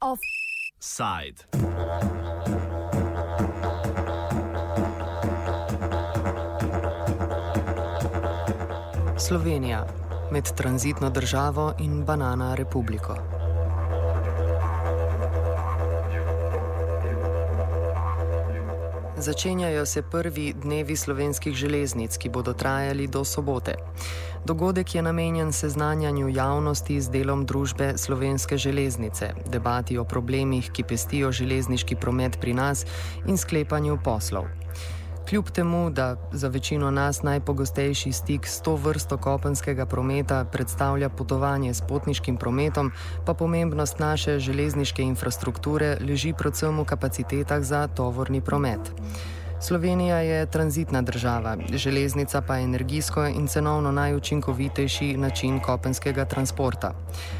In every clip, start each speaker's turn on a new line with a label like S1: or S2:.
S1: Offside. Slovenija med tranzitno državo in banana republiko. Začenjajo se prvi dnevi slovenskih železnic, ki bodo trajali do sobote. Dogodek je namenjen seznanjanju javnosti z delom družbe Slovenske železnice, debati o problemih, ki pestijo železniški promet pri nas in sklepanju poslov. Kljub temu, da za večino nas najpogostejši stik s to vrsto kopenskega prometa predstavlja potovanje s potniškim prometom, pa pomembnost naše železniške infrastrukture leži predvsem v kapacitetah za tovorni promet. Slovenija je tranzitna država, železnica pa je energijsko in cenovno najučinkovitejši način kopenskega transporta.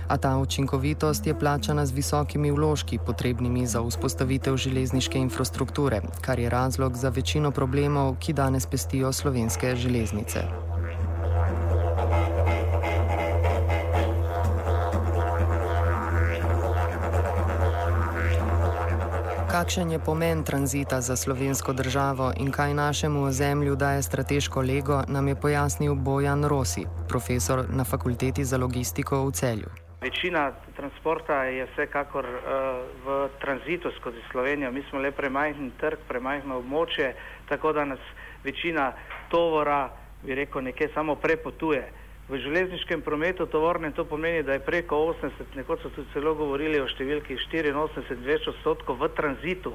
S1: A ta učinkovitost je plačana z visokimi vložki, potrebnimi za vzpostavitev železniške infrastrukture, kar je razlog za večino problemov, ki danes pestijo slovenske železnice. Kakšen je pomen tranzita za slovensko državo in kaj našemu ozemlju daje strateško lego, nam je pojasnil Bojan Rosi, profesor na fakulteti za logistiko v celju.
S2: Večina transporta je vsekakor uh, v tranzitu skozi Slovenijo. Mi smo le premajhen trg, premajhno območje, tako da nas večina tovora, bi rekel, nekje samo prepotuje. V železniškem prometu tovornem to pomeni, da je preko 80, nekoč so tudi celo govorili o številki 84 več odstotkov v tranzitu.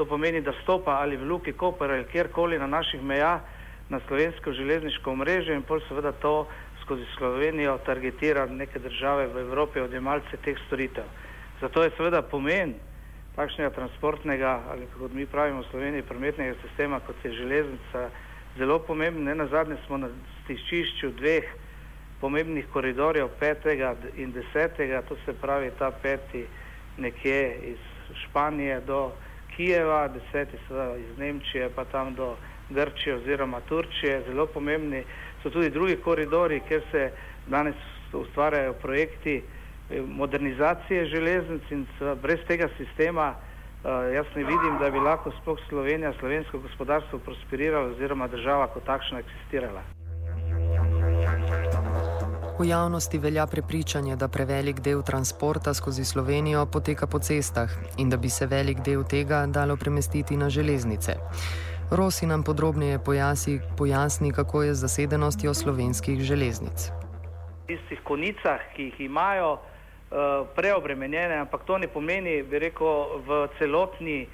S2: To pomeni, da stopa ali v Luki Koper ali kjerkoli na naših mejah na slovensko železniško mrežo in pol seveda to skozi Slovenijo targetira neke države v Evropi odjemalce teh storitev. Zato je seveda pomen takšnega transportnega ali kako mi pravimo v Sloveniji prometnega sistema kot je železnica zelo pomemben. Ne na zadnje smo na stiščišču dveh pomembnih koridorjev, petega in desetega, to se pravi ta peti nekje iz Španije do Kijeva, deseti seveda iz Nemčije pa tam do Grčije oziroma Turčije, zelo pomembni so tudi drugi koridori, kjer se danes ustvarjajo projekti eh, modernizacije železnic in brez tega sistema uh, jaz ne vidim, da bi lahko sploh Slovenija, slovensko gospodarstvo prosperiralo oziroma država kot takšna eksistirala.
S1: V javnosti velja prepričanje, da prevelik del transporta skozi Slovenijo poteka po cestah in da bi se velik del tega dalo premestiti na železnice. Rosi nam podrobneje pojasni, pojasni kako je z zasedenostjo slovenskih železnic.
S2: V tistih konicah, ki jih imajo uh, preobremenjene, ampak to ne pomeni, bi rekel, v celotni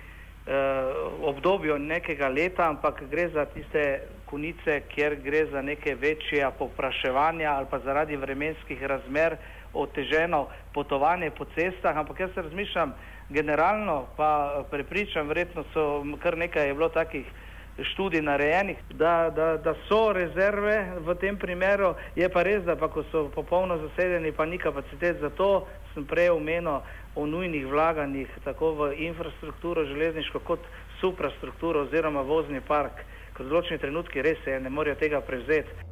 S2: obdobju nekega leta, ampak gre za tiste konice, kjer gre za neke večje popraševanja ali pa zaradi vremenskih razmer oteženo potovanje po cestah, ampak jaz razmišljam generalno, pa prepričam, verjetno so kar nekaj je bilo takih študij narejenih, da, da, da so rezerve v tem primeru, je pa res, da pa ko so popolno zasedeni, pa ni kapacitet za to, sem prej omenil o nujnih vlaganjih tako v infrastrukturo železniško kot suprastrukturo oziroma vozni park ker v določenih trenutkih res je, ne morejo tega prevzeti.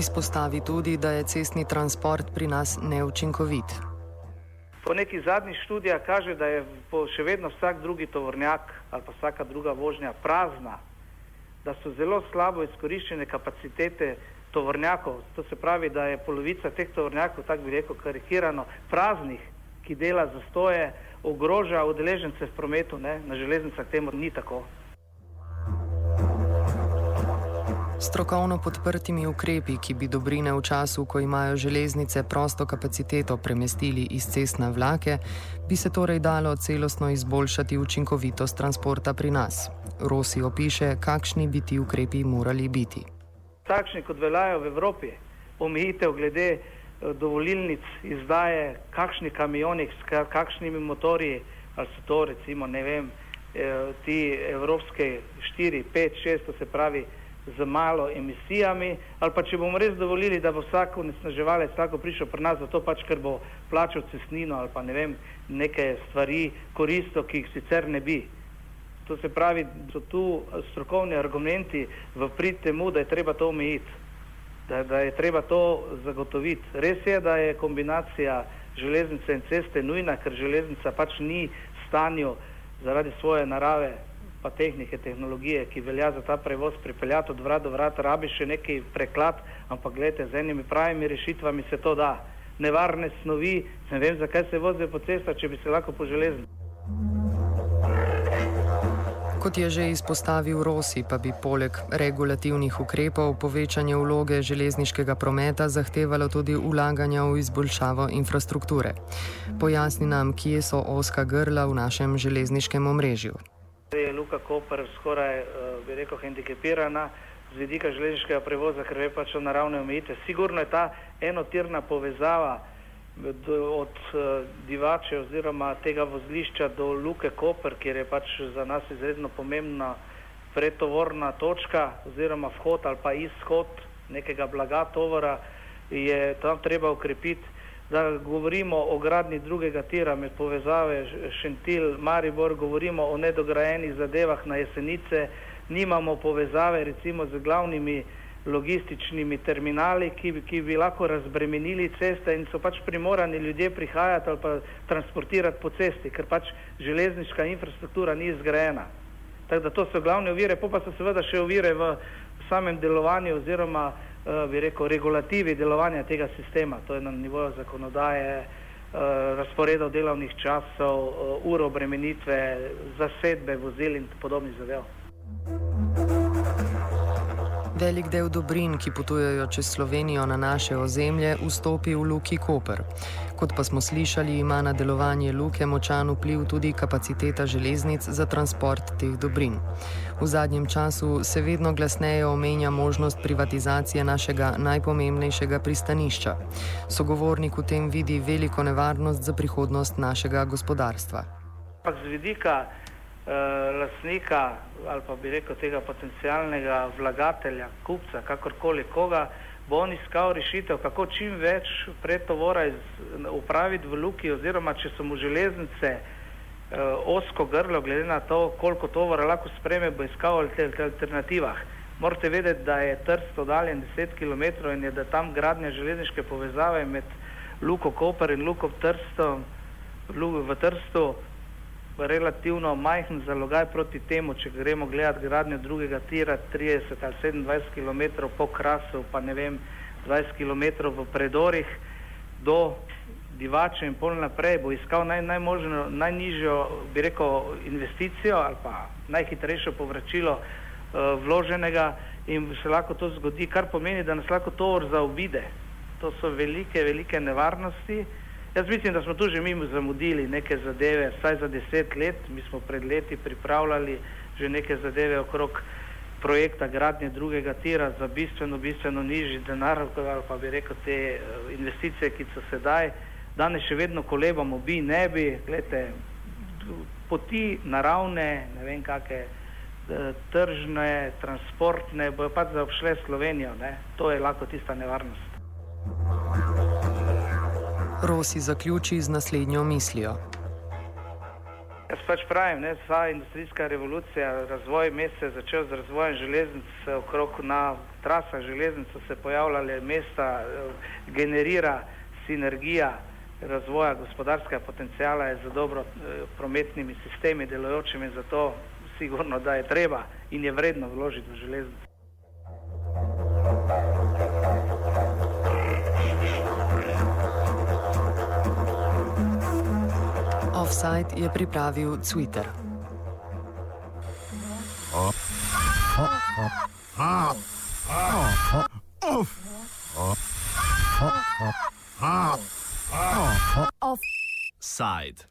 S1: Izpostavi tudi, da je cestni transport pri nas neučinkovit.
S2: Po neki zadnji študiji kaže, da je še vedno vsak drugi tovornjak ali pa vsaka druga vožnja prazna, da so zelo slabo izkoriščene kapacitete tovornjakov. To se pravi, da je polovica teh tovornjakov, tako bi rekel, karikirano, praznih, ki dela zastoje ogroža udeležence v prometu, ne? na železnicah temu ni tako.
S1: Strokovno podprtimi ukrepi, ki bi dobrine v času, ko imajo železnice prosto kapaciteto premestili iz cest na vlake, bi se torej dalo celostno izboljšati učinkovitost transporta pri nas. Rosi opiše, kakšni bi ti ukrepi morali biti.
S2: Takšni kot veljajo v Evropi, omejitev glede dovolilnic izdaje, kakšni kamioni, s kakšnimi motorji, ali so to recimo, ne vem, eh, ti evropske 4, 5, 6, to se pravi z malo emisijami, ali pa če bomo res dovolili, da bo vsak onesnaževalec tako prišel pri nas, zato pač, ker bo plačal cestnino ali pa ne vem, neke stvari koristo, ki jih sicer ne bi. To se pravi, so tu strokovni argumenti v prid temu, da je treba to omejiti, da, da je treba to zagotoviti. Res je, da je kombinacija železnice in ceste nujna, ker železnica pač ni v stanju zaradi svoje narave pa tehnike, tehnologije, ki velja za ta prevoz pripeljati od vrat do vrat, rabi še neki preklad, ampak gledajte, z enimi pravimi rešitvami se to da. Nevarne snovi, ne vem, zakaj se vozijo po cestah, če bi se lahko po železnici.
S1: Kot je že izpostavil Rosi, pa bi poleg regulativnih ukrepov povečanje vloge železniškega prometa zahtevalo tudi ulaganja v izboljšavo infrastrukture. Pojasni nam, kje so oska grla v našem železniškem omrežju.
S2: Je Luka Koper skoraj, eh, bi rekel, hendikepirana z vidika železniškega prevoza, ker ve pač o naravne omejitve. Sigurno je ta enotirna povezava od eh, Divače oziroma tega vozlišča do Luke Koper, kjer je pač za nas izredno pomembna pretovorna točka oziroma vhod ali pa izhod nekega blaga tovora, je tam treba ukrepiti da govorimo o gradni drugega tira med povezave Šentil, Maribor, govorimo o nedograjenih zadevah na jesenice, nimamo povezave recimo z glavnimi logističnimi terminali, ki ki bi lahko razbremenili ceste in so pač primorani ljudje prihajati ali pa transportirati po cesti, ker pač železniška infrastruktura ni zgrajena. Tako da to so glavne ovire, pa pa so seveda še ovire v samem delovanju oziroma Eh, bi rekel, regulativi delovanja tega sistema, to je na nivoju zakonodaje, eh, razporedov delovnih časov, eh, uro obremenitve, zasedbe vozil in podobnih zadev.
S1: Velik del dobrin, ki potujejo čez Slovenijo na naše ozemlje, vstopi v Luki Koper. Kot pa smo slišali, ima na delovanje luke močan vpliv tudi kapaciteta železnic za transport teh dobrin. V zadnjem času se vedno glasneje omenja možnost privatizacije našega najpomembnejšega pristanišča. Sogovornik v tem vidi veliko nevarnost za prihodnost našega gospodarstva.
S2: Z vidika uh, lasnika ali pa bi rekel tega potencijalnega vlagatelja, kupca, kakorkoli koga, bo on iskal rešitev, kako čim več pretovora upraviti v luki oziroma če so mu železnice uh, osko grlo, glede na to, koliko tovora lahko spreme, bo iskal v alternativah. Morate vedeti, da je Trst oddaljen 10 km in je da tam gradnja železniške povezave med Luko Koper in Luko Trstom, v Trstu relativno majhen zalogaj proti temu, če gremo gledati gradnjo drugega tira 30 ali 27 km po krasu, pa ne vem, 20 km v predorih do divače in pol naprej, bo iskal naj, najmožno, najnižjo, bi rekel, investicijo ali pa najhitrejšo povračilo uh, vloženega in se lahko to zgodi, kar pomeni, da nas lahko to zaobide. To so velike, velike nevarnosti. Jaz mislim, da smo tu že mi zamudili neke zadeve, vsaj za deset let. Mi smo pred leti pripravljali že neke zadeve okrog projekta gradnje drugega tira za bistveno, bistveno nižji denar, ali pa bi rekel te eh, investicije, ki so sedaj. Danes še vedno kolebamo, bi, ne bi, gledajte, poti naravne, ne vem kakšne, eh, tržne, transportne, bojo pač zaobšle Slovenijo, ne? to je lahko tista nevarnost.
S1: Rosi zaključi z naslednjo mislijo.
S2: Jaz pač pravim, da je industrijska revolucija, razvoj mesta je začel z razvojem železnic, okrog na trasah železnic so se pojavljale mesta, generira sinergija razvoja gospodarskega potencijala je za dobro eh, prometnimi sistemi delujočimi, zato sigurno, da je treba in je vredno vložiti v železnice.
S1: Offside je pripravil Twitter.